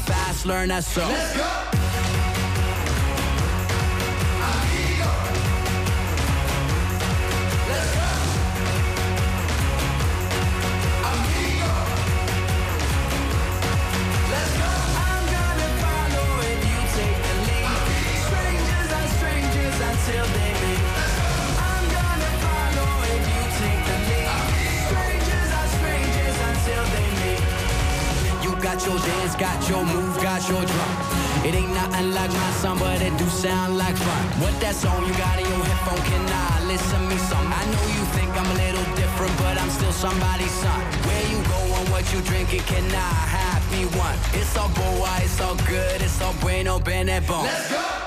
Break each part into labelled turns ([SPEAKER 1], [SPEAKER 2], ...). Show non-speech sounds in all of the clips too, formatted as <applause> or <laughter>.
[SPEAKER 1] fast, learn that so. Let's go! Got your move, got your drop. It ain't nothing like my song, but it do sound like fun. What that song you got in your headphone? Can I listen me some? I know you think I'm a little different, but I'm still somebody's son. Where you going, what you drinking? Can I have me one? It's all boy, it's all good, it's all bueno, bene, bon. Let's go.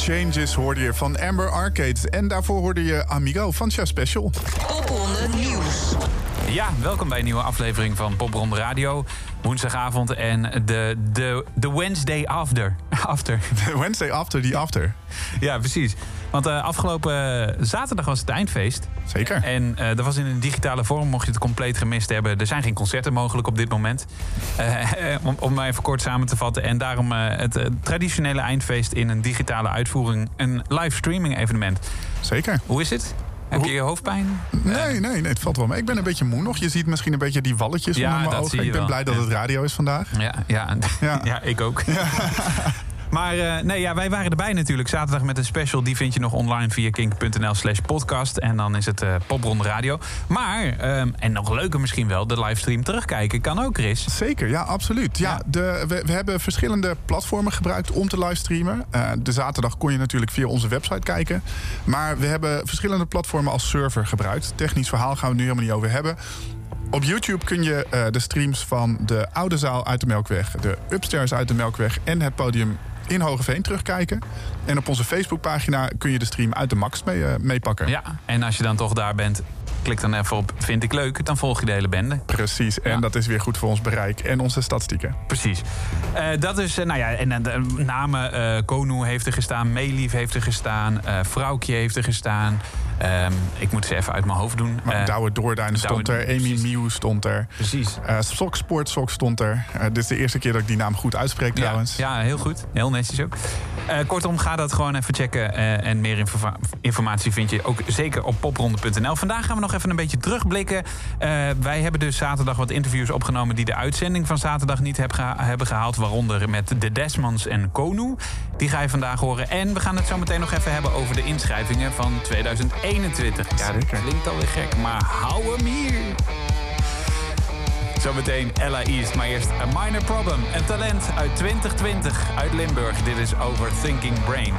[SPEAKER 2] Changes hoorde je van Amber Arcade. En daarvoor hoorde je Amigo van Chef Special.
[SPEAKER 1] Popronde Nieuws.
[SPEAKER 3] Ja, welkom bij een nieuwe aflevering van Popronde Radio. Woensdagavond en de, de, de Wednesday after. <laughs> after.
[SPEAKER 2] The Wednesday after the after.
[SPEAKER 3] Ja, precies. Want uh, afgelopen zaterdag was het eindfeest.
[SPEAKER 2] Zeker.
[SPEAKER 3] En uh, dat was in een digitale vorm, mocht je het compleet gemist hebben. Er zijn geen concerten mogelijk op dit moment. Uh, om, om maar even kort samen te vatten. En daarom het traditionele eindfeest in een digitale uitvoering. Een livestreaming evenement.
[SPEAKER 2] Zeker.
[SPEAKER 3] Hoe is het? Heb je je hoofdpijn?
[SPEAKER 2] Nee, nee, nee, het valt wel mee. Ik ben een beetje moe nog. Je ziet misschien een beetje die walletjes
[SPEAKER 3] ja,
[SPEAKER 2] onder mijn ogen. Ik ben
[SPEAKER 3] wel.
[SPEAKER 2] blij dat het radio is vandaag.
[SPEAKER 3] Ja, ja. ja. <laughs> ja ik ook. Ja. <laughs> Maar uh, nee, ja, wij waren erbij natuurlijk. Zaterdag met een special. Die vind je nog online via kink.nl slash podcast. En dan is het uh, Popronde Radio. Maar, um, en nog leuker misschien wel, de livestream terugkijken kan ook, Chris.
[SPEAKER 2] Zeker, ja, absoluut. Ja, ja. De, we, we, hebben verschillende platformen gebruikt om te livestreamen. Uh, de zaterdag kon je natuurlijk via onze website kijken. Maar we hebben verschillende platformen als server gebruikt. Technisch verhaal gaan we het nu helemaal niet over hebben. Op YouTube kun je uh, de streams van de oude zaal uit de Melkweg, de upstairs uit de Melkweg en het podium in Hogeveen terugkijken. En op onze Facebookpagina kun je de stream uit de Max mee, uh, meepakken.
[SPEAKER 3] Ja, en als je dan toch daar bent, klik dan even op vind ik leuk. Dan volg je de hele bende.
[SPEAKER 2] Precies, en ja. dat is weer goed voor ons bereik en onze statistieken.
[SPEAKER 3] Precies. Uh, dat is, uh, nou ja, en de namen uh, Konu heeft er gestaan, Meelief heeft er gestaan, Vrouwtje heeft er gestaan. Um, ik moet ze even uit mijn hoofd doen.
[SPEAKER 2] Uh, Douwe Doorduin stond er, Amy Mew stond er.
[SPEAKER 3] Precies.
[SPEAKER 2] Uh, Sok Sport Sok stond er. Uh, dit is de eerste keer dat ik die naam goed uitspreek
[SPEAKER 3] ja,
[SPEAKER 2] trouwens.
[SPEAKER 3] Ja, heel goed. Heel netjes ook. kortom, ga dat gewoon even checken. en meer informa informatie vind je ook zeker op popronde.nl. Vandaag gaan we nog even een beetje terugblikken. wij hebben dus zaterdag wat interviews opgenomen... die de uitzending van zaterdag niet heb geha hebben gehaald. Waaronder met de Desmonds en Konu. Die ga je vandaag horen. En we gaan het zo meteen nog even hebben over de inschrijvingen van 2021. 21. Ja, dat klinkt alweer gek, maar hou hem hier. Zometeen Ella East, maar eerst A Minor Problem. Een talent uit 2020 uit Limburg. Dit is Overthinking Brain.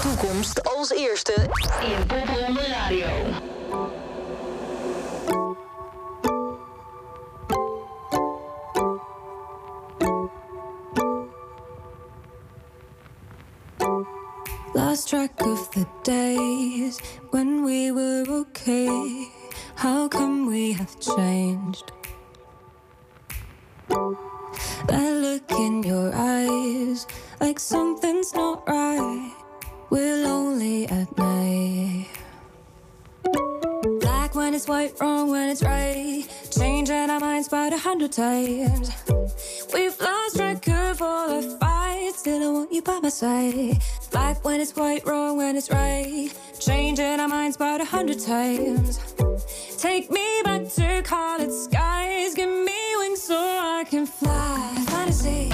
[SPEAKER 1] Toekomst als eerste in Popronde Radio.
[SPEAKER 4] Lost track of the days when we were okay. How come we have changed? That look in your eyes, like something's not right. We're lonely at night. Black when it's white, wrong when it's right. Changing our minds about a hundred times. We've lost track of all our fights. Still, I want you by my side. Black when it's white, wrong when it's right. Changing our minds about a hundred times. Take me back to college skies. Give me wings so I can fly. Fantasy,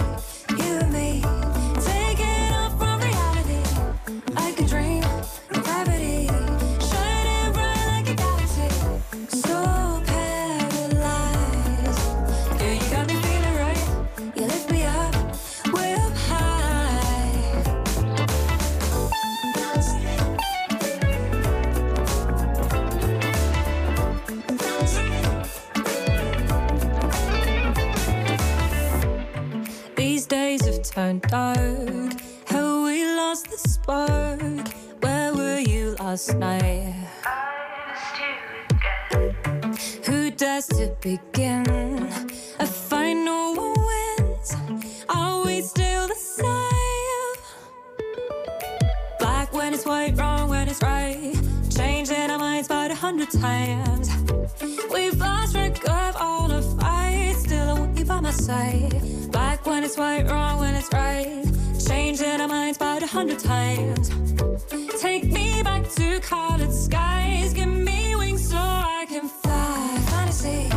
[SPEAKER 4] turned dark. How we lost the spark? Where were you last night? I. Who dares to begin? I find no one wins. Are we still the same? Black when it's white, wrong when it's right. Changing our minds about a hundred times. We've lost track of all the fights. By my side. Black when it's white, wrong when it's right. Changing our minds about a hundred times. Take me back to college skies. Give me wings so I can fly. Fantasy,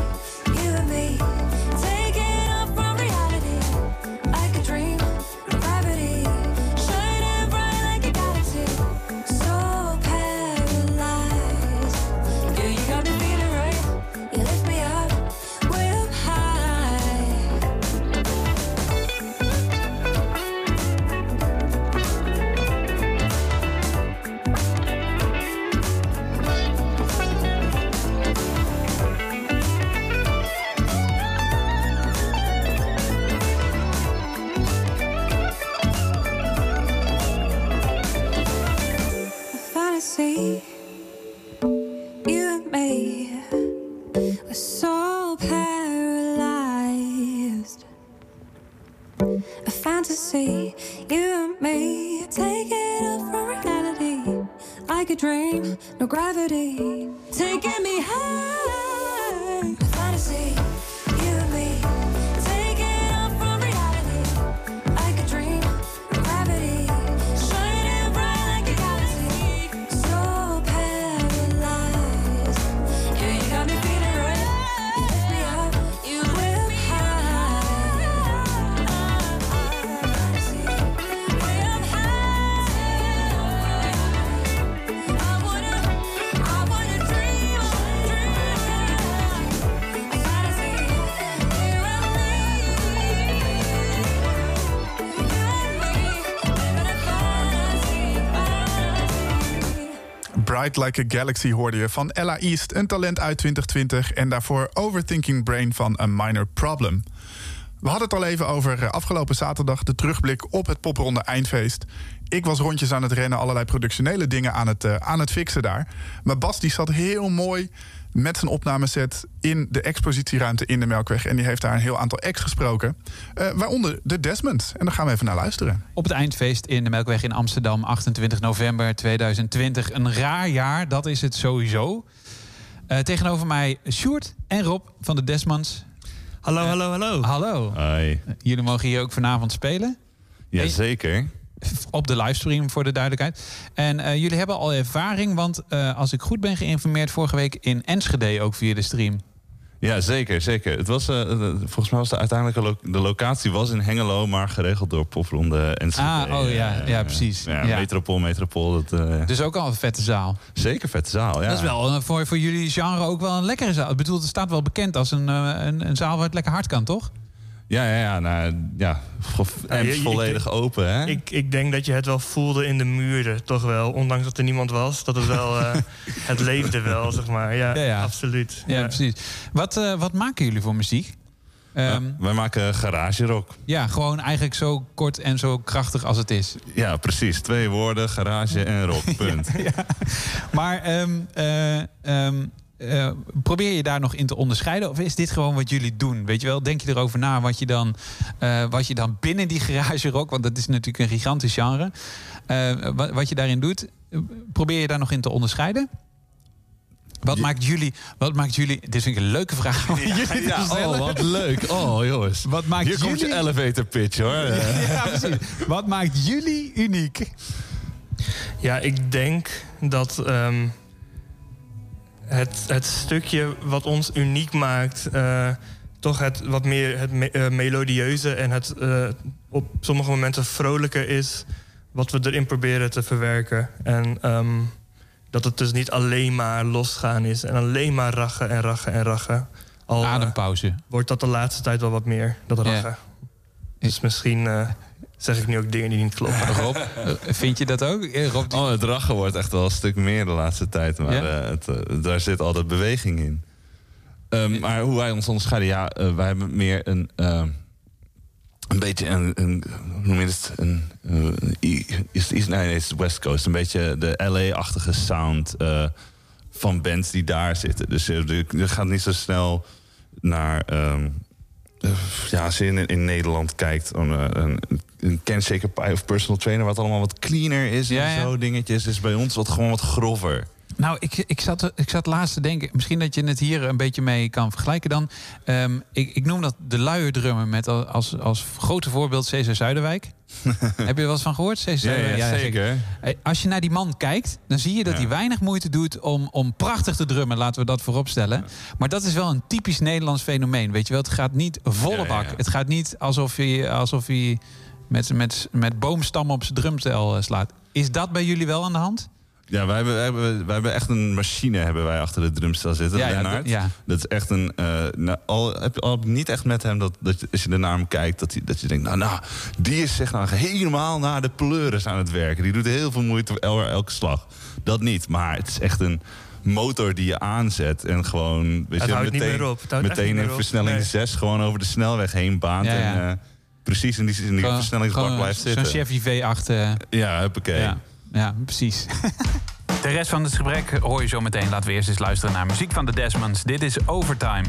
[SPEAKER 4] Bright Like a Galaxy
[SPEAKER 2] hoorde je van Ella East, een talent uit 2020. En daarvoor Overthinking Brain van A Minor Problem. We hadden het al even over eh, afgelopen zaterdag, de terugblik op het popronde eindfeest. Ik was rondjes aan het rennen, allerlei productionele dingen aan het, eh, aan het fixen daar. Maar Bas die zat heel mooi met zijn opnameset in de expositieruimte in de Melkweg. En die heeft daar een heel aantal acts gesproken. eh, waaronder de Desmond. En daar gaan we even naar luisteren.
[SPEAKER 3] Op het eindfeest in de Melkweg in Amsterdam, 28 november 2020. Een raar jaar, dat is het sowieso. Eh, tegenover mij Sjoerd en Rob van de Desmonds.
[SPEAKER 5] Hallo, hallo, hallo.
[SPEAKER 3] Hallo.
[SPEAKER 5] Hoi.
[SPEAKER 3] Jullie mogen hier ook vanavond spelen.
[SPEAKER 5] Jazeker.
[SPEAKER 3] Op de livestream voor de duidelijkheid. En eh, jullie hebben al ervaring, want eh, als ik goed ben geïnformeerd, vorige week in Enschede ook via de stream.
[SPEAKER 5] Ja, zeker, zeker. Het was, eh, volgens mij was de uiteindelijke lo- de locatie was in Hengelo, maar geregeld door Popronde en
[SPEAKER 3] Ah, oh ja, ja, precies.
[SPEAKER 5] Ja,
[SPEAKER 3] Ja.
[SPEAKER 5] Metropool, Metropool. Dat, eh,
[SPEAKER 3] Dus ook al een vette zaal.
[SPEAKER 5] Zeker vette zaal, ja.
[SPEAKER 3] Dat is wel eh, voor, voor jullie genre ook wel een lekkere zaal. Ik bedoel, het staat wel bekend als een, een, een zaal waar het lekker hard kan, toch?
[SPEAKER 5] Ja, ja, ja. Nou, ja. En volledig open, hè?
[SPEAKER 6] Ik, ik denk dat je het wel voelde in de muren, toch wel. Ondanks dat er niemand was, dat het wel... eh, <laughs> het leefde wel, zeg maar. Ja,
[SPEAKER 3] Ja, ja.
[SPEAKER 6] absoluut.
[SPEAKER 3] Ja, precies. Wat, eh, wat maken jullie voor muziek? Ehm,
[SPEAKER 5] Wij maken garage rock.
[SPEAKER 3] ja, gewoon eigenlijk zo kort en zo krachtig als het is.
[SPEAKER 5] Ja, precies. Twee woorden, garage en rock. <laughs> Punt.
[SPEAKER 3] Maar ehm, eh, ehm, eh, probeer je daar nog in te onderscheiden? Of is dit gewoon wat jullie doen? Weet je wel, denk je erover na wat je dan, eh, wat je dan binnen die garage rock... want dat is natuurlijk een gigantisch genre... eh, wat, wat je daarin doet, probeer je daar nog in te onderscheiden? Wat maakt jullie... Wat maakt jullie dit vind ik een leuke vraag om <laughs> jullie te
[SPEAKER 5] Ja, oh, wat leuk. Oh, jongens.
[SPEAKER 3] Wat maakt
[SPEAKER 5] Hier komt je
[SPEAKER 3] jullie-
[SPEAKER 5] elevator pitch, hoor. <laughs>
[SPEAKER 3] Ja, precies. Wat maakt jullie uniek?
[SPEAKER 6] Ja, ik denk dat ehm, het, het stukje wat ons uniek maakt... eh, toch het wat meer het me- eh, melodieuze en het eh, op sommige momenten vrolijker is... wat we erin proberen te verwerken. En ehm, dat het dus niet alleen maar losgaan is... en alleen maar rachen en rachen en rachen. Al
[SPEAKER 3] Adempauze.
[SPEAKER 6] wordt dat de laatste tijd wel wat meer, dat
[SPEAKER 3] Ja.
[SPEAKER 6] rachen. Dus misschien zeg ik nu ook dingen die niet kloppen.
[SPEAKER 3] Rob, eh, vind je dat ook? Eh, Rob, die-
[SPEAKER 5] Oh, het rachen wordt echt wel een stuk meer de laatste tijd. Maar
[SPEAKER 3] Ja?
[SPEAKER 5] eh, het, daar zit altijd beweging in. Ehm, maar hoe wij ons onderscheiden, ja, wij hebben meer een, ehm, een beetje een, een, hoe noem je het? Een, is East, nee, nee, het is West Coast. Een beetje de LA-achtige sound eh, van bands die daar zitten. Dus je, je gaat niet zo snel naar. ehm, eh, ja, als je in, in Nederland kijkt, een, een, een Ken Shaker Pie of Personal Trainer, wat allemaal wat cleaner is
[SPEAKER 3] Ja,
[SPEAKER 5] en zo dingetjes, is bij ons wat gewoon wat grover.
[SPEAKER 3] Nou, ik, ik, zat, ik zat laatst te denken, misschien dat je het hier een beetje mee kan vergelijken dan. Ehm, ik, ik noem dat de luierdrummer met al- als, als grote voorbeeld Cesar Zuiderwijk. <laughs> Heb je er wel eens van gehoord? Cesar
[SPEAKER 5] Ja, zeker.
[SPEAKER 3] Als je naar die man kijkt, dan zie je dat hij weinig moeite doet om, om prachtig te drummen. Laten we dat voorop stellen. Maar dat is wel een typisch Nederlands fenomeen. Weet je wel, het gaat niet volle bak. Het gaat niet alsof hij, alsof hij met, met, met boomstammen op zijn drumstel eh, slaat. Is dat bij jullie wel aan de hand?
[SPEAKER 5] Ja, wij hebben, wij, hebben, wij hebben echt een machine hebben wij achter de drumstel zitten,
[SPEAKER 3] Ja, ja,
[SPEAKER 5] Lennart.
[SPEAKER 3] d- ja.
[SPEAKER 5] Dat is echt een... eh, nou, al heb je al niet echt met hem dat, dat je- als je er naar hem kijkt... dat, hij, dat je denkt, nou, nou, die is zeg nou helemaal naar de pleuris aan het werken. Die doet heel veel moeite voor el- elke slag. Dat niet, maar het is echt een motor die je aanzet... en gewoon weet
[SPEAKER 6] Het
[SPEAKER 5] je,
[SPEAKER 6] houdt niet
[SPEAKER 5] meteen,
[SPEAKER 6] meer op. Het houdt echt
[SPEAKER 5] meteen in versnelling
[SPEAKER 6] Nee.
[SPEAKER 5] 6 gewoon over de snelweg heen baant... En eh, precies in die, in die versnellingsbak blijft
[SPEAKER 3] Zo'n
[SPEAKER 5] zitten.
[SPEAKER 3] Chevy V8. eh,
[SPEAKER 5] Ja, huppakee.
[SPEAKER 3] Ja, ja precies. <laughs> De rest van het gesprek hoor je zo meteen. Laten we eerst eens luisteren naar muziek van de Desmonds. Dit is Overtime.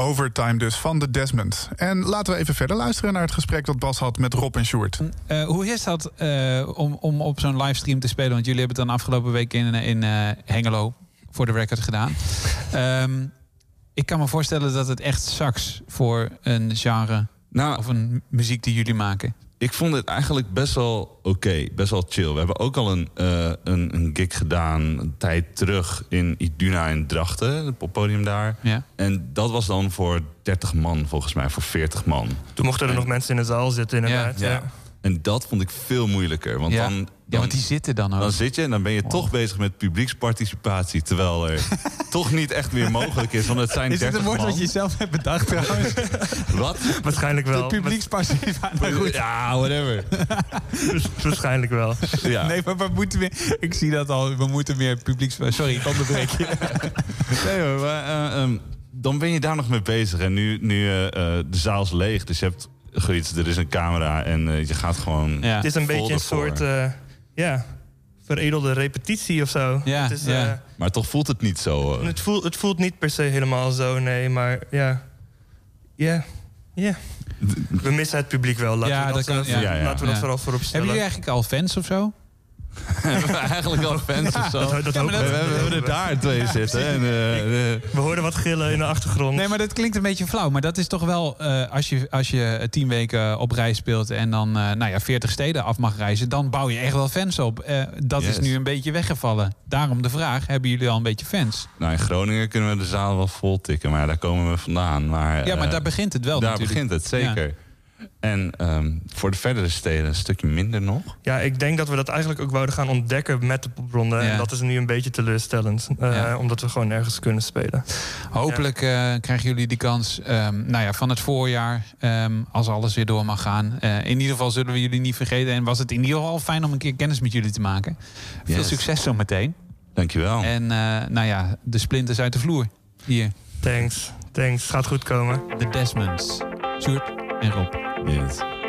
[SPEAKER 2] Overtime dus van de Desmond. En laten we even verder luisteren naar het gesprek dat Bas had met Rob en Sjoerd.
[SPEAKER 3] Eh, hoe is dat eh, om, om op zo'n livestream te spelen? Want jullie hebben het dan afgelopen week in, in eh, Hengelo voor de record gedaan. Ehm, ik kan me voorstellen dat het echt sucks voor een genre
[SPEAKER 5] Nou,
[SPEAKER 3] of een muziek die jullie maken.
[SPEAKER 5] Ik vond het eigenlijk best wel oké, best wel chill. We hebben ook al een, eh, een, een gig gedaan een tijd terug in Iduna in Drachten, het poppodium daar.
[SPEAKER 3] Ja.
[SPEAKER 5] En dat was dan voor 30 man, volgens mij, voor 40 man.
[SPEAKER 6] Toen mochten er nog mensen in de zaal zitten, inderdaad. Ja.
[SPEAKER 5] En dat vond ik veel moeilijker. Want
[SPEAKER 3] Ja.
[SPEAKER 5] dan,
[SPEAKER 3] ja, want die zitten dan ook.
[SPEAKER 5] dan zit je en dan ben je toch bezig met publieksparticipatie. Terwijl er <laughs> toch niet echt meer mogelijk is. Want het zijn
[SPEAKER 3] is dit
[SPEAKER 5] 30
[SPEAKER 3] een woord
[SPEAKER 5] man.
[SPEAKER 3] wat je zelf hebt bedacht <laughs> trouwens?
[SPEAKER 5] Wat?
[SPEAKER 6] Waarschijnlijk wel.
[SPEAKER 3] De publieksparticipatie. Maar goed.
[SPEAKER 5] Ja, whatever.
[SPEAKER 6] Waarschijnlijk wel.
[SPEAKER 5] Ja.
[SPEAKER 3] Nee, maar we moeten meer... Ik zie dat al. We moeten meer publieks... Sorry, ik onderbreek je. <laughs>
[SPEAKER 5] Nee hoor, maar, eh, ehm, dan ben je daar nog mee bezig. En nu, nu eh, eh, de zaal is leeg, dus je hebt er is een camera en je gaat gewoon...
[SPEAKER 3] Ja.
[SPEAKER 6] Het is een beetje een soort eh, ja, veredelde repetitie of zo.
[SPEAKER 3] Ja,
[SPEAKER 6] het, is,
[SPEAKER 3] ja.
[SPEAKER 6] eh,
[SPEAKER 5] Maar toch voelt het niet zo. eh.
[SPEAKER 6] het, voelt, het voelt niet per se helemaal zo, nee. Maar ja, ja, ja. We missen het publiek wel. Laten
[SPEAKER 3] Ja,
[SPEAKER 6] we dat,
[SPEAKER 3] dat kan- ja.
[SPEAKER 5] Ja, ja.
[SPEAKER 6] Laten we dat
[SPEAKER 3] Ja.
[SPEAKER 6] vooral voorop stellen.
[SPEAKER 3] Hebben jullie eigenlijk al fans of zo?
[SPEAKER 5] Hebben <laughs> we eigenlijk al fans of zo?
[SPEAKER 6] Dat,
[SPEAKER 3] Ja,
[SPEAKER 5] we,
[SPEAKER 6] we.
[SPEAKER 5] hebben, er daar twee zitten. En, eh, eh,
[SPEAKER 6] We hoorden wat gillen in de achtergrond.
[SPEAKER 3] Nee, maar dat klinkt een beetje flauw. Maar dat is toch wel, eh, als, je, als je tien weken op reis speelt... en dan eh, nou ja, 40 steden af mag reizen... dan bouw je echt wel fans op. Eh, dat is nu een beetje weggevallen. Daarom de vraag, hebben jullie al een beetje fans?
[SPEAKER 5] nou, in Groningen kunnen we de zaal wel vol tikken, maar daar komen we vandaan. Maar,
[SPEAKER 3] Ja, maar daar begint het wel
[SPEAKER 5] Daar
[SPEAKER 3] natuurlijk.
[SPEAKER 5] begint het, zeker. En ehm, voor de verdere steden een stukje minder nog.
[SPEAKER 6] Ja, ik denk dat we dat eigenlijk ook wouden gaan ontdekken met de popronde.
[SPEAKER 3] Ja.
[SPEAKER 6] En dat is nu een beetje teleurstellend. eh,
[SPEAKER 3] Ja.
[SPEAKER 6] Omdat we gewoon nergens kunnen spelen.
[SPEAKER 3] Hopelijk eh, krijgen jullie die kans ehm, nou ja, van het voorjaar, ehm, als alles weer door mag gaan. Eh, in ieder geval zullen we jullie niet vergeten. En was het in ieder geval fijn om een keer kennis met jullie te maken. Veel succes zo meteen.
[SPEAKER 5] Dankjewel.
[SPEAKER 3] En eh, nou ja, de splinters uit de vloer. Hier,
[SPEAKER 6] Thanks, thanks. Gaat goed komen.
[SPEAKER 3] de Desmonds. Sjoerd en Rob.
[SPEAKER 5] Yes.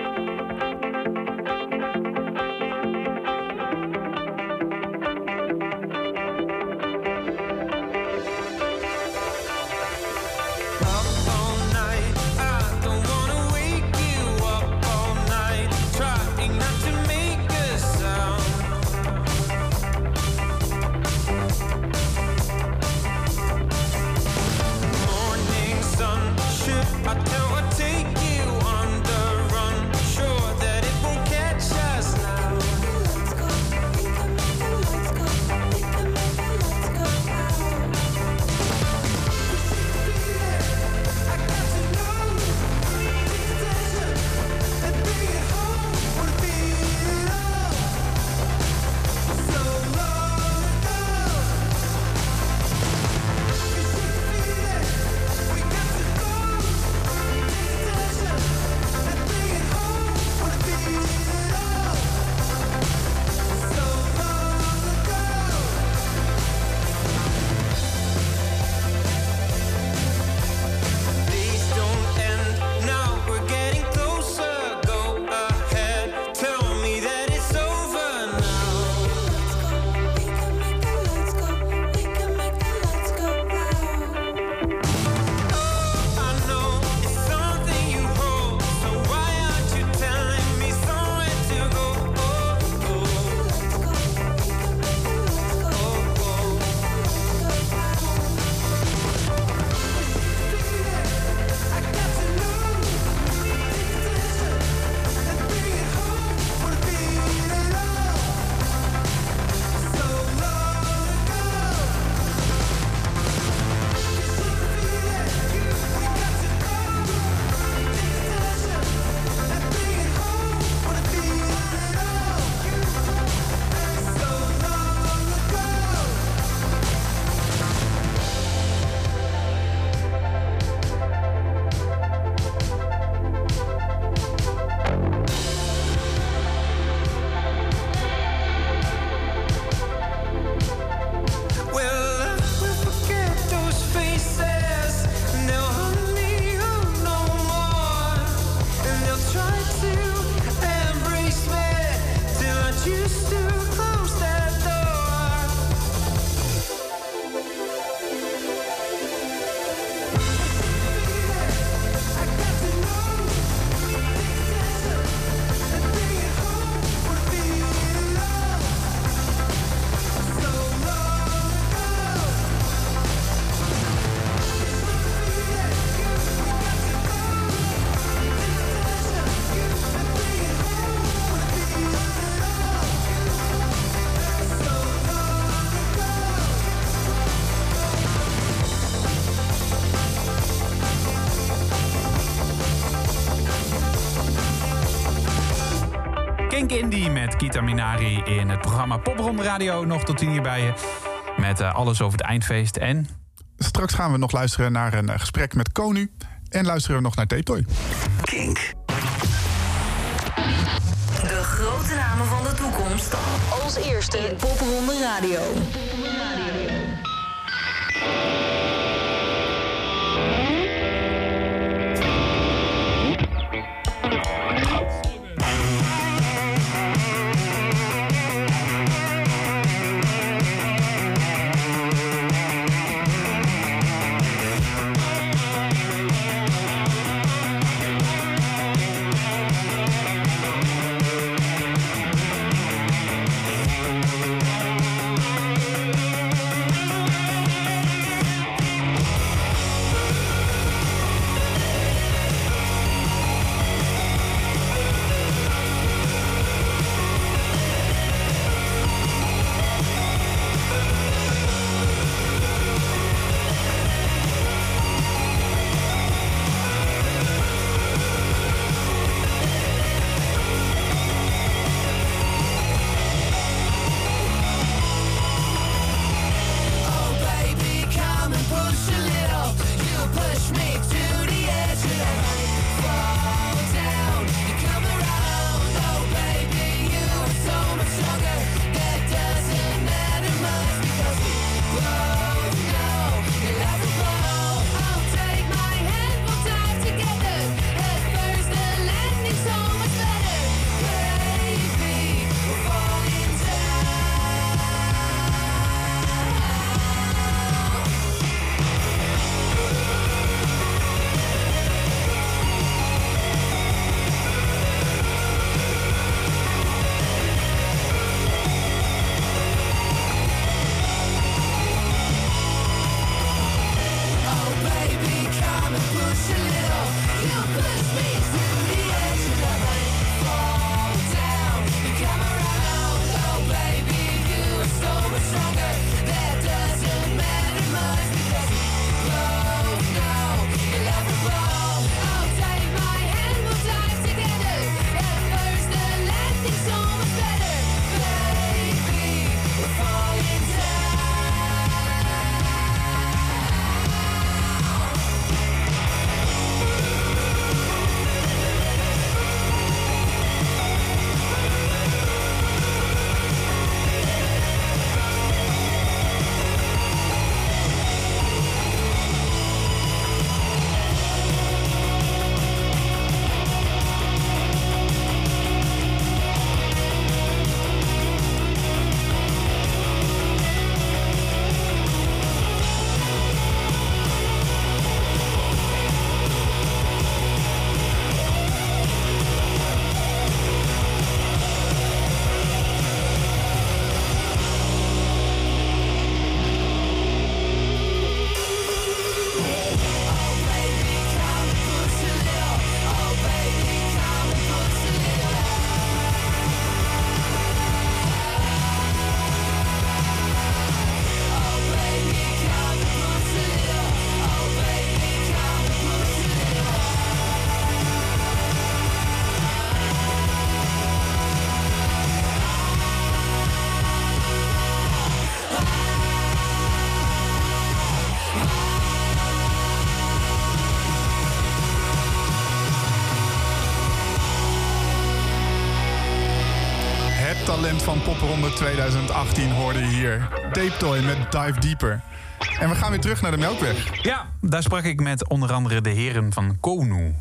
[SPEAKER 3] Indie met Kita Minari in het programma Popronde Radio. Nog tot tien uur bij je. Met eh, alles over het eindfeest en...
[SPEAKER 2] Straks gaan we nog luisteren naar een eh, gesprek met Konu. En luisteren we nog naar Tape.
[SPEAKER 1] Kink. De grote namen van de toekomst. Als eerste in Popronde Radio.
[SPEAKER 2] Popronde 2018 hoorde je hier. Tape Toy met Dive Deeper. En we gaan weer terug naar de Melkweg.
[SPEAKER 3] Ja, daar sprak ik met onder andere de heren van Konu.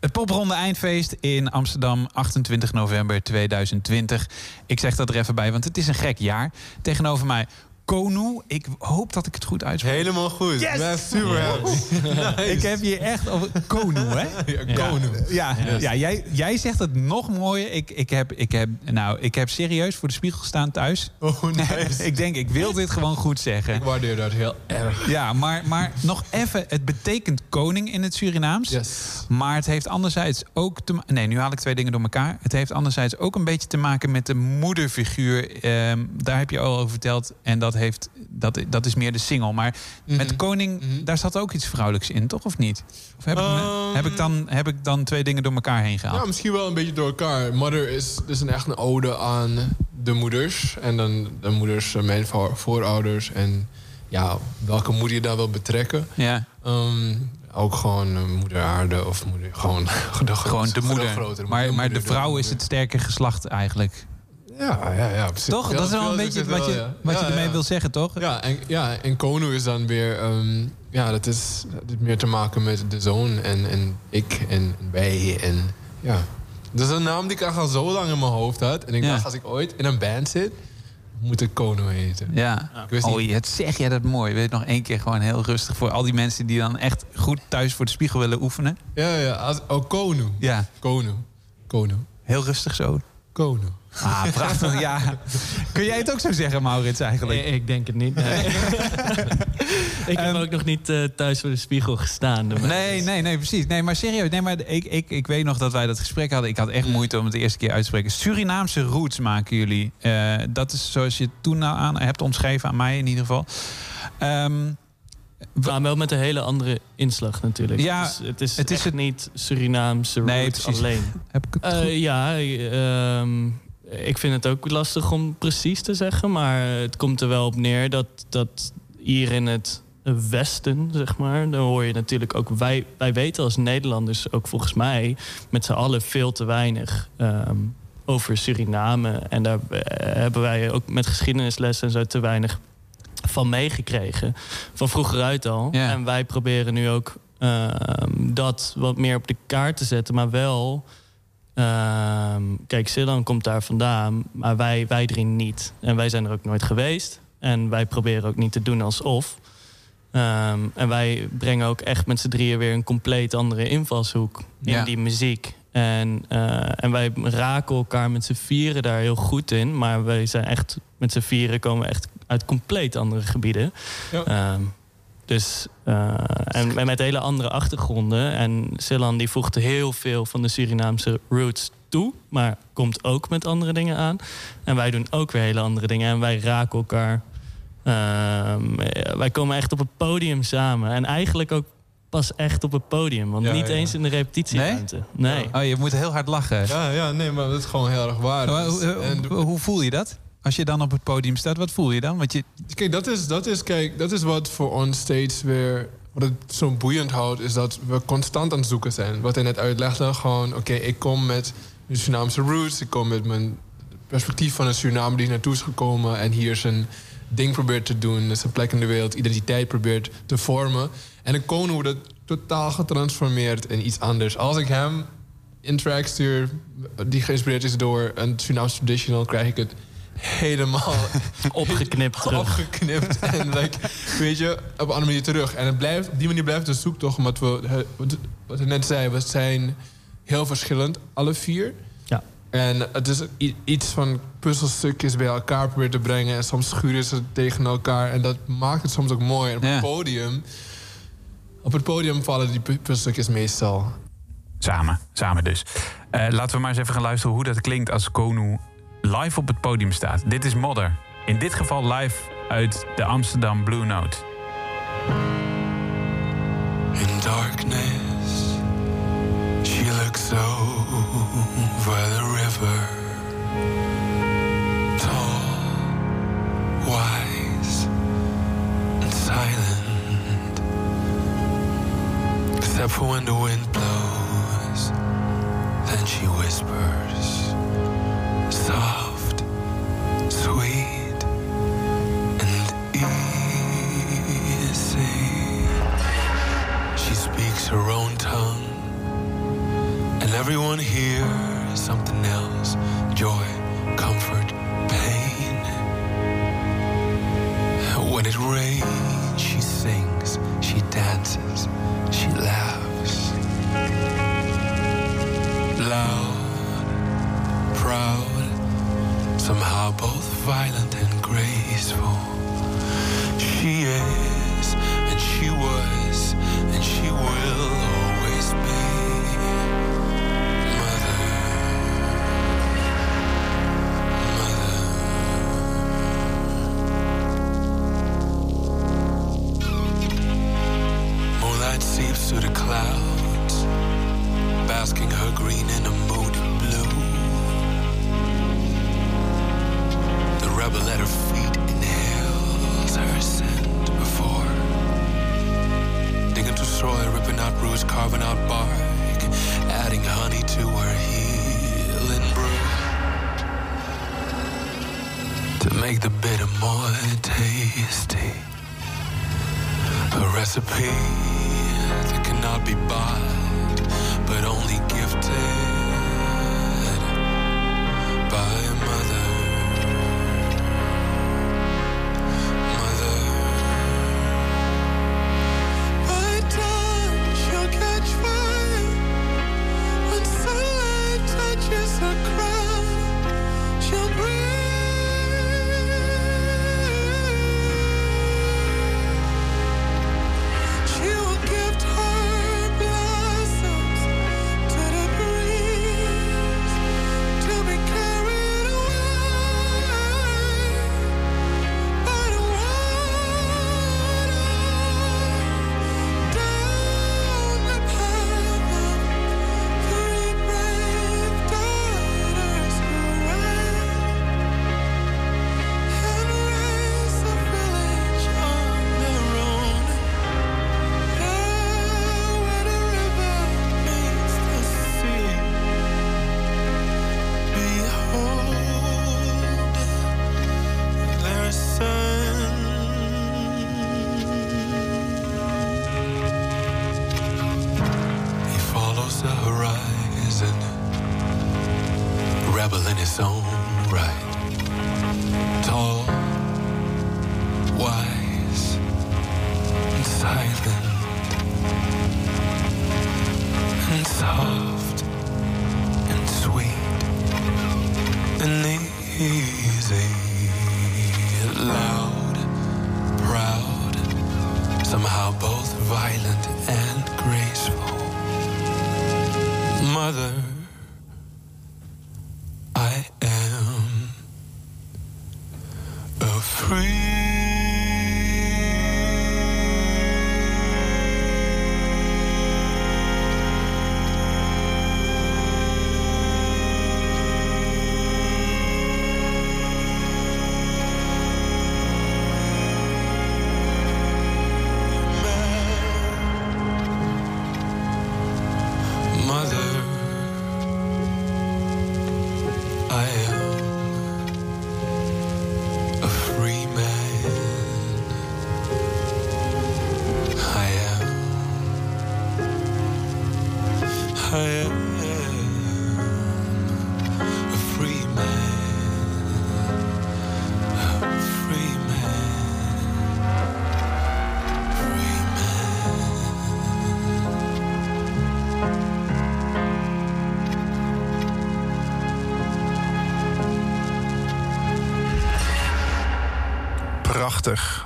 [SPEAKER 3] Het popronde eindfeest in Amsterdam, 28 november 2020. Ik zeg dat er even bij, want het is een gek jaar. Tegenover mij Konu. Ik hoop dat ik het goed uitspreek.
[SPEAKER 7] Helemaal goed.
[SPEAKER 3] Yes!
[SPEAKER 7] Super. <laughs>
[SPEAKER 3] Ik heb hier echt over Konu, hè? <laughs>
[SPEAKER 7] Ja, Konu.
[SPEAKER 3] Ja,
[SPEAKER 7] Yes.
[SPEAKER 3] ja jij, jij zegt het nog mooier. Ik, ik, heb, ik, heb, nou, ik heb serieus voor de spiegel gestaan thuis.
[SPEAKER 7] Oh, nice. <laughs>
[SPEAKER 3] ik denk, ik wil dit gewoon goed zeggen.
[SPEAKER 7] Ik waardeer dat heel erg.
[SPEAKER 3] Ja, maar, maar nog even. Het betekent koning in het Surinaams.
[SPEAKER 7] Yes.
[SPEAKER 3] Maar het heeft anderzijds ook te Nee, nu haal ik twee dingen door elkaar. Het heeft anderzijds ook een beetje te maken met de moederfiguur. Ehm, daar heb je al over verteld. En dat dat, heeft, dat, dat is meer de single. Maar
[SPEAKER 7] Mhm.
[SPEAKER 3] met Koning, daar zat ook iets vrouwelijks in, toch? Of niet? Of heb, ik, me-
[SPEAKER 7] Ehm,
[SPEAKER 3] heb, ik, dan, heb ik dan twee dingen door elkaar heen gehaald?
[SPEAKER 7] Ja, misschien wel een beetje door elkaar. Mother is dus een echt een ode aan de moeders. En dan de moeders, eh, mijn voor- voorouders. En ja, welke moeder je daar wil betrekken.
[SPEAKER 3] Ja.
[SPEAKER 7] Ehm, ook gewoon eh, moeder aarde of moeder... Gewoon <laughs> de,
[SPEAKER 3] Gewoon de moeder.
[SPEAKER 7] grotere
[SPEAKER 3] maar, maar de vrouw is het sterke geslacht eigenlijk.
[SPEAKER 7] Ja, ja, ja. precies.
[SPEAKER 3] Toch?
[SPEAKER 7] Ja,
[SPEAKER 3] dat is wel een beetje wat
[SPEAKER 7] wel,
[SPEAKER 3] je,
[SPEAKER 7] ja.
[SPEAKER 3] wat je
[SPEAKER 7] Ja,
[SPEAKER 3] ermee
[SPEAKER 7] ja.
[SPEAKER 3] wil zeggen, toch?
[SPEAKER 7] Ja, en, ja, en Kono is dan weer... ehm, ja, dat is, dat heeft meer te maken met de zoon en, en ik en wij. En, ja. Dat is een naam die ik al zo lang in mijn hoofd had. En ik
[SPEAKER 3] Ja.
[SPEAKER 7] dacht, als ik ooit in een band zit... moet ik Kono heten.
[SPEAKER 3] Ja. Oh, het zeg jij dat mooi. Weet je, nog één keer gewoon heel rustig voor al die mensen die dan echt goed thuis voor de spiegel willen oefenen.
[SPEAKER 7] Ja, ja. Als, oh, Kono.
[SPEAKER 3] Ja.
[SPEAKER 7] Kono. Kono.
[SPEAKER 3] Heel rustig zo.
[SPEAKER 7] Kono.
[SPEAKER 3] Ah, prachtig. ja. Kun jij het ook zo zeggen, Maurits, eigenlijk?
[SPEAKER 8] Nee, ik denk het niet. nee. <laughs> ik heb ook nog niet eh, thuis voor de spiegel gestaan.
[SPEAKER 3] Nee, nee, nee, precies. Nee, maar serieus. Nee, maar ik, ik, ik weet nog dat wij dat gesprek hadden. Ik had echt moeite om het de eerste keer uit te spreken. Surinaamse roots maken jullie. Eh, dat is zoals je het toen nou aan hebt omschreven, aan mij in ieder geval. Ehm,
[SPEAKER 8] Maar wel met een hele andere inslag natuurlijk.
[SPEAKER 3] Ja,
[SPEAKER 8] Dus het is,
[SPEAKER 3] het is
[SPEAKER 8] echt niet Surinaamse
[SPEAKER 3] Nee,
[SPEAKER 8] alleen. <laughs>
[SPEAKER 3] Heb ik het goed?
[SPEAKER 8] ja, ehm, ik vind het ook lastig om precies te zeggen. Maar het komt er wel op neer dat, dat hier in het Westen, zeg maar... dan hoor je natuurlijk ook... Wij, wij weten als Nederlanders ook volgens mij... met z'n allen veel te weinig ehm, over Suriname. En daar eh, hebben wij ook met geschiedenislessen en zo te weinig van meegekregen. Van vroeger uit al.
[SPEAKER 3] Ja.
[SPEAKER 8] En wij proberen nu ook ehm, dat wat meer op de kaart te zetten. Maar wel... ehm, kijk, Silan komt daar vandaan, maar wij, wij drie niet. En wij zijn er ook nooit geweest. En wij proberen ook niet te doen alsof. Ehm, en wij brengen ook echt met z'n drieën weer een compleet andere invalshoek in
[SPEAKER 3] Ja.
[SPEAKER 8] die muziek. En, eh, en wij raken elkaar met z'n vieren daar heel goed in. Maar wij zijn echt met z'n vieren komen echt uit compleet andere gebieden.
[SPEAKER 7] Ja.
[SPEAKER 8] Ehm, dus, eh, en en met hele andere achtergronden. En Silan die voegt heel veel van de Surinaamse roots toe. Maar komt ook met andere dingen aan. En wij doen ook weer hele andere dingen. En wij raken elkaar. Ehm, eh, wij komen echt op het podium samen. En eigenlijk ook pas echt op het podium. Want
[SPEAKER 7] Ja,
[SPEAKER 8] niet
[SPEAKER 7] ja.
[SPEAKER 8] eens in de repetitieruimte. Nee.
[SPEAKER 3] Oh, je moet heel hard lachen.
[SPEAKER 7] Ja, ja, nee, maar dat is gewoon heel erg waar.
[SPEAKER 3] Maar
[SPEAKER 7] Dus-
[SPEAKER 3] hoe,
[SPEAKER 7] en-
[SPEAKER 3] hoe, hoe voel je dat? Als je dan op het podium staat, wat voel je dan? Want je,
[SPEAKER 7] Kijk, dat is, dat, is, kijk, dat is wat voor ons steeds weer... Wat het zo boeiend houdt, is dat we constant aan het zoeken zijn. Wat hij net uitlegde, gewoon... Oké, ik kom met mijn Surinaamse roots. Ik kom met mijn perspectief van een Suriname die naartoe is gekomen... en hier zijn ding probeert te doen. Zijn plek in de wereld, identiteit probeert te vormen. En een koning wordt het totaal getransformeerd in iets anders. Als ik hem in track stuur die geïnspireerd is door een Surinaamse traditional... krijg ik het helemaal <laughs>
[SPEAKER 8] Opgeknipt terug.
[SPEAKER 7] opgeknipt. en like, weet je, op een andere manier terug. En het blijft, op die manier blijft de zoektocht. Omdat we, wat- ik net zei, we zijn heel verschillend, alle vier.
[SPEAKER 8] Ja.
[SPEAKER 7] En het is iets van puzzelstukjes bij elkaar proberen te brengen. En soms schuren ze tegen elkaar. En dat maakt het soms ook mooi. En op
[SPEAKER 3] Ja.
[SPEAKER 7] het podium... Op het podium vallen die pu- puzzelstukjes meestal.
[SPEAKER 3] Samen, samen dus. Eh, laten we maar eens even gaan luisteren hoe dat klinkt als Konu live op het podium staat. Dit is Modder. In dit geval live uit de Amsterdam Blue Note.
[SPEAKER 9] In darkness, she looks over the river. Except for when the wind blows, then she whispers. Soft, sweet, and easy. She speaks her own tongue, and everyone hears something else joy, comfort, pain. When it rains,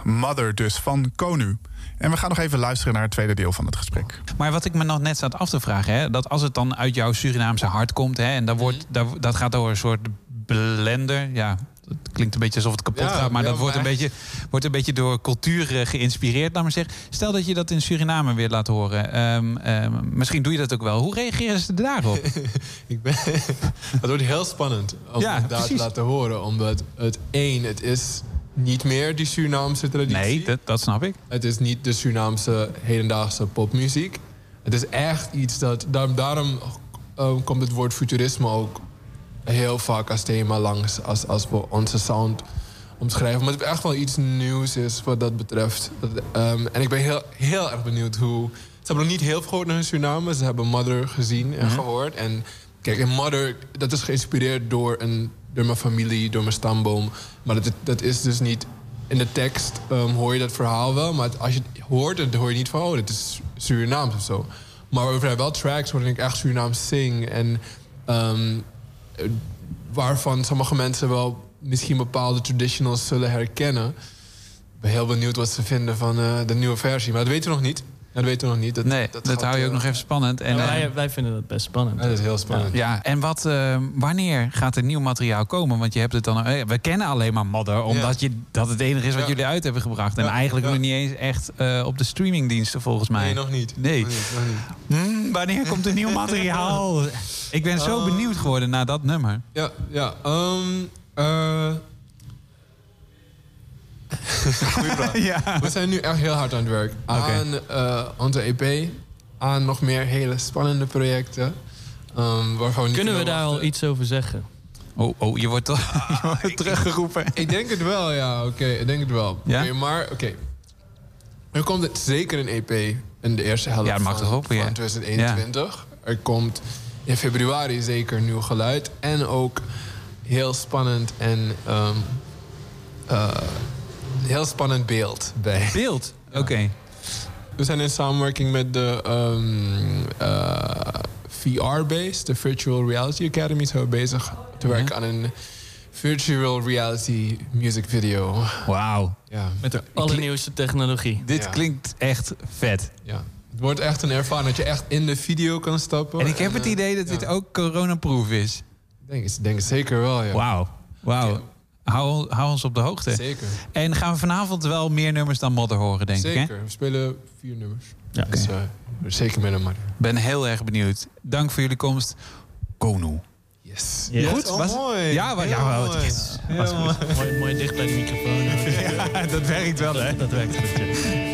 [SPEAKER 9] Mother
[SPEAKER 2] dus van Konu. En we gaan nog even luisteren naar het tweede deel van het gesprek.
[SPEAKER 3] Maar wat ik me nog net zat af te vragen, hè, dat als het dan uit jouw Surinaamse hart komt, hè, en dat, wordt,
[SPEAKER 7] mhm.
[SPEAKER 3] dat, gaat door een soort blender, ja, het klinkt een beetje alsof het kapot gaat, maar dat. Wordt, een beetje, wordt een beetje door cultuur eh, geïnspireerd. Laat maar zeggen. Stel dat je dat in Suriname weer laat horen. Ehm, ehm, misschien doe je dat ook wel. Hoe reageren ze daarop? <laughs>
[SPEAKER 7] ik ben... <laughs> dat wordt heel spannend om
[SPEAKER 3] ja,
[SPEAKER 7] dat te laten horen, omdat het één, het is niet meer die Surinaamse traditie.
[SPEAKER 3] Nee, dat, dat snap ik.
[SPEAKER 7] Het is niet de Surinaamse hedendaagse popmuziek. Het is echt iets dat... Daarom, daarom eh, komt het woord futurisme ook heel vaak als thema langs... als, als we onze sound omschrijven. Maar het echt wel iets nieuws is wat dat betreft. Dat, ehm, en ik ben heel, heel erg benieuwd hoe... Ze hebben nog niet heel veel gehoord naar Suriname. Ze hebben Mother gezien en
[SPEAKER 3] Mhm.
[SPEAKER 7] gehoord. En kijk, in Mother, dat is geïnspireerd door, een, door mijn familie, door mijn stamboom. Maar dat, dat is dus niet... In de tekst ehm, hoor je dat verhaal wel. Maar als je het hoort, dan hoor je niet van... oh, dit is Surinaams of zo. Maar er zijn wel tracks waarin ik echt Surinaams zing. En ehm, eh, waarvan sommige mensen wel misschien bepaalde traditionals zullen herkennen. Ik ben heel benieuwd wat ze vinden van eh, de nieuwe versie. Maar dat weten we nog niet. Dat weten we nog niet. Dat,
[SPEAKER 3] nee, dat,
[SPEAKER 7] gaat,
[SPEAKER 3] hou je ook
[SPEAKER 7] eh,
[SPEAKER 3] nog even spannend. En,
[SPEAKER 8] Ja,
[SPEAKER 3] eh,
[SPEAKER 8] wij, wij vinden dat best spannend.
[SPEAKER 7] Dat is heel spannend.
[SPEAKER 3] Ja, en wat, eh, wanneer gaat er nieuw materiaal komen? Want je hebt het dan. eh, we kennen alleen maar Modder, omdat je, dat het enige is wat
[SPEAKER 7] Ja.
[SPEAKER 3] jullie uit hebben gebracht. En
[SPEAKER 7] Ja,
[SPEAKER 3] eigenlijk
[SPEAKER 7] ja.
[SPEAKER 3] nog niet eens echt eh, op de streamingdiensten, volgens mij.
[SPEAKER 7] Nee, nog niet.
[SPEAKER 3] Nee.
[SPEAKER 7] Nog niet, nog niet.
[SPEAKER 3] Hmm, wanneer komt er nieuw <laughs> materiaal? Ik ben zo
[SPEAKER 7] Eh,
[SPEAKER 3] benieuwd geworden naar dat nummer.
[SPEAKER 7] Ja, ja. ehm, eh, vraag. <laughs>
[SPEAKER 3] Ja.
[SPEAKER 7] We zijn nu echt heel hard aan het werk. Aan eh, onze EP. Aan nog meer hele spannende projecten. ehm, waarvan we niet
[SPEAKER 8] Kunnen we daar al iets over zeggen?
[SPEAKER 3] Oh, oh je wordt, toch- <laughs> je wordt teruggeroepen.
[SPEAKER 7] Ik denk het wel, ja. Oké, ik denk het wel.
[SPEAKER 3] Ja?
[SPEAKER 7] Oké, maar oké. Er komt het zeker een EP in de eerste helft
[SPEAKER 3] Ja, dat mag
[SPEAKER 7] van,
[SPEAKER 3] toch hopen, ja.
[SPEAKER 7] van 2021. Er komt in februari zeker nieuw geluid. En ook heel spannend en ehm, eh, heel spannend beeld bij.
[SPEAKER 3] Beeld? Oké.
[SPEAKER 7] We zijn in samenwerking met de ehm, eh, VR-base, de Virtual Reality Academy, zijn we bezig te werken aan een virtual reality music video.
[SPEAKER 3] Wauw.
[SPEAKER 7] Ja.
[SPEAKER 8] Met de allernieuwste technologie.
[SPEAKER 3] Dit
[SPEAKER 7] Ja.
[SPEAKER 3] klinkt echt vet.
[SPEAKER 7] Ja. Het wordt echt een ervaring dat je echt in de video kan stappen.
[SPEAKER 3] En ik heb het
[SPEAKER 7] eh,
[SPEAKER 3] idee dat dit ook coronaproof is.
[SPEAKER 7] Ik denk, het- denk het zeker wel, ja.
[SPEAKER 3] Wauw. Wauw. Hou, hou ons op de hoogte.
[SPEAKER 7] Zeker.
[SPEAKER 3] En gaan we vanavond wel meer nummers dan Modder horen, denk ik.
[SPEAKER 7] Zeker. We spelen vier nummers.
[SPEAKER 8] Ja.
[SPEAKER 7] Dus eh, zeker met een maar.
[SPEAKER 3] Ben heel erg benieuwd. Dank voor jullie komst. Konu.
[SPEAKER 7] Yes.
[SPEAKER 8] Yes.
[SPEAKER 3] Goed?
[SPEAKER 7] Oh,
[SPEAKER 3] Was-
[SPEAKER 7] mooi.
[SPEAKER 3] Ja, wa-
[SPEAKER 7] Heel
[SPEAKER 3] ja
[SPEAKER 7] mooi.
[SPEAKER 3] Yes. Was goed.
[SPEAKER 7] mooi.
[SPEAKER 8] mooi, dicht bij de microfoon. <laughs>
[SPEAKER 3] Ja, dat werkt wel, hè?
[SPEAKER 8] Dat werkt goed. ja.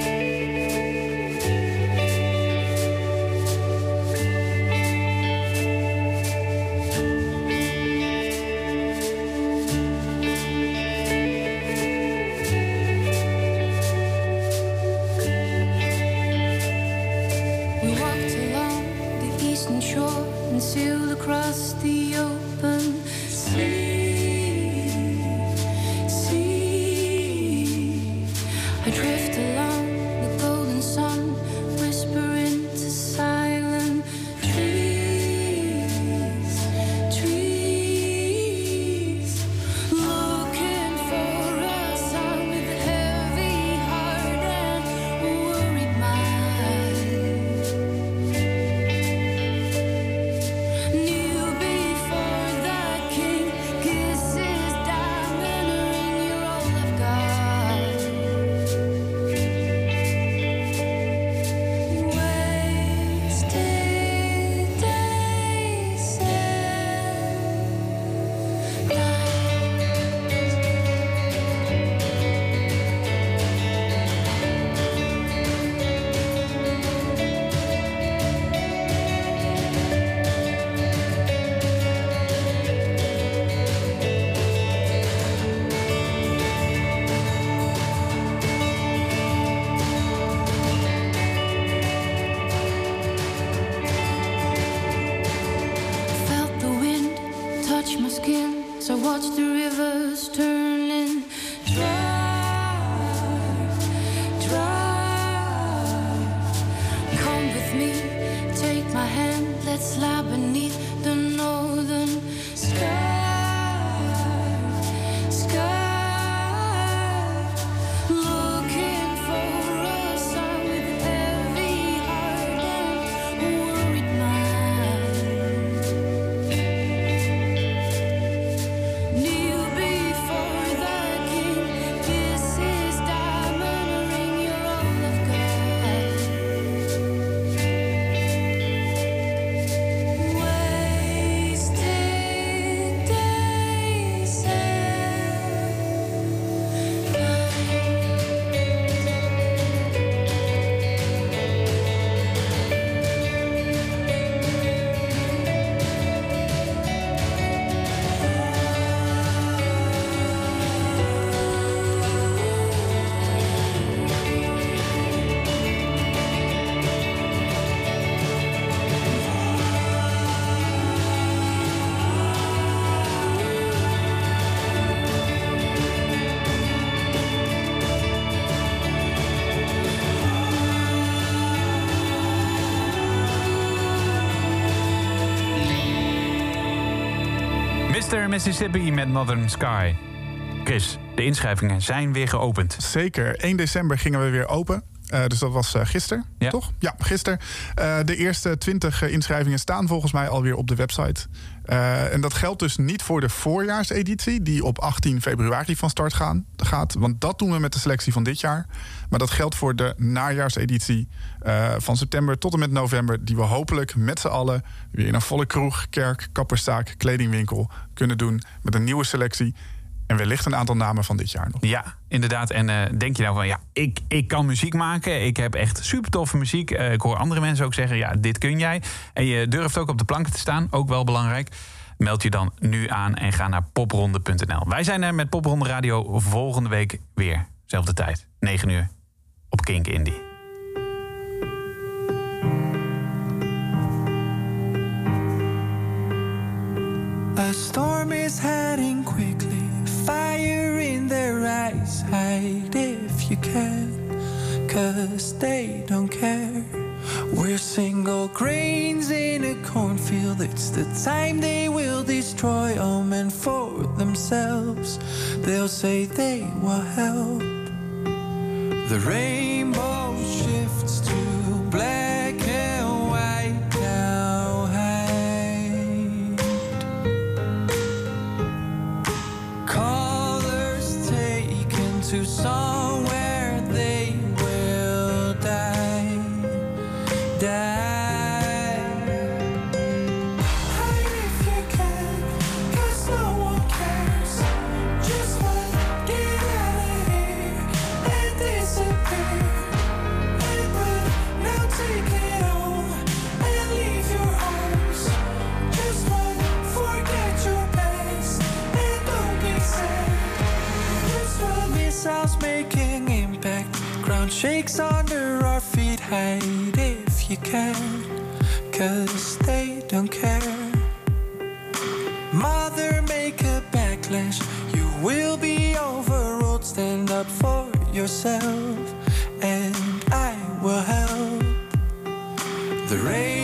[SPEAKER 3] Mississippi met Northern Sky. Chris, de inschrijvingen zijn weer geopend.
[SPEAKER 2] Zeker. 1 december gingen we weer open. Eh, dus dat was eh, gisteren, toch? Ja, gisteren. Eh, de eerste 20 inschrijvingen staan volgens mij alweer op de website. En dat geldt dus niet voor de voorjaarseditie, die op 18 februari van start gaan, gaat. Want dat doen we met de selectie van dit jaar. Maar dat geldt voor de najaarseditie eh, van september tot en met november, die we hopelijk met z'n allen weer in een volle kroeg, kerk, kapperszaak, kledingwinkel kunnen doen. Met een nieuwe selectie. En wellicht een aantal namen van dit jaar nog.
[SPEAKER 3] Ja, inderdaad. En eh, denk je nou van, ja, ik, ik kan muziek maken. Ik heb echt super toffe muziek. Eh, ik hoor andere mensen ook zeggen, ja, dit kun jij. En je durft ook op de planken te staan, ook wel belangrijk. Meld je dan nu aan en ga naar popronde.nl. Wij zijn er met Popronde Radio volgende week weer. Zelfde tijd, 9 uur, op Kink Indie.
[SPEAKER 9] A storm is heading quickly, fire in their eyes. Hide if you can, cause they don't care. We're single grains in a cornfield. It's the time they will destroy all men for themselves. They'll say they will help. The rainbow shifts to black and white now. Colors taken to somewhere shakes under our feet. Hide if you can, cause they don't care. Mother, make a backlash. You will be overruled. Stand up for yourself, and I will help. The rainbow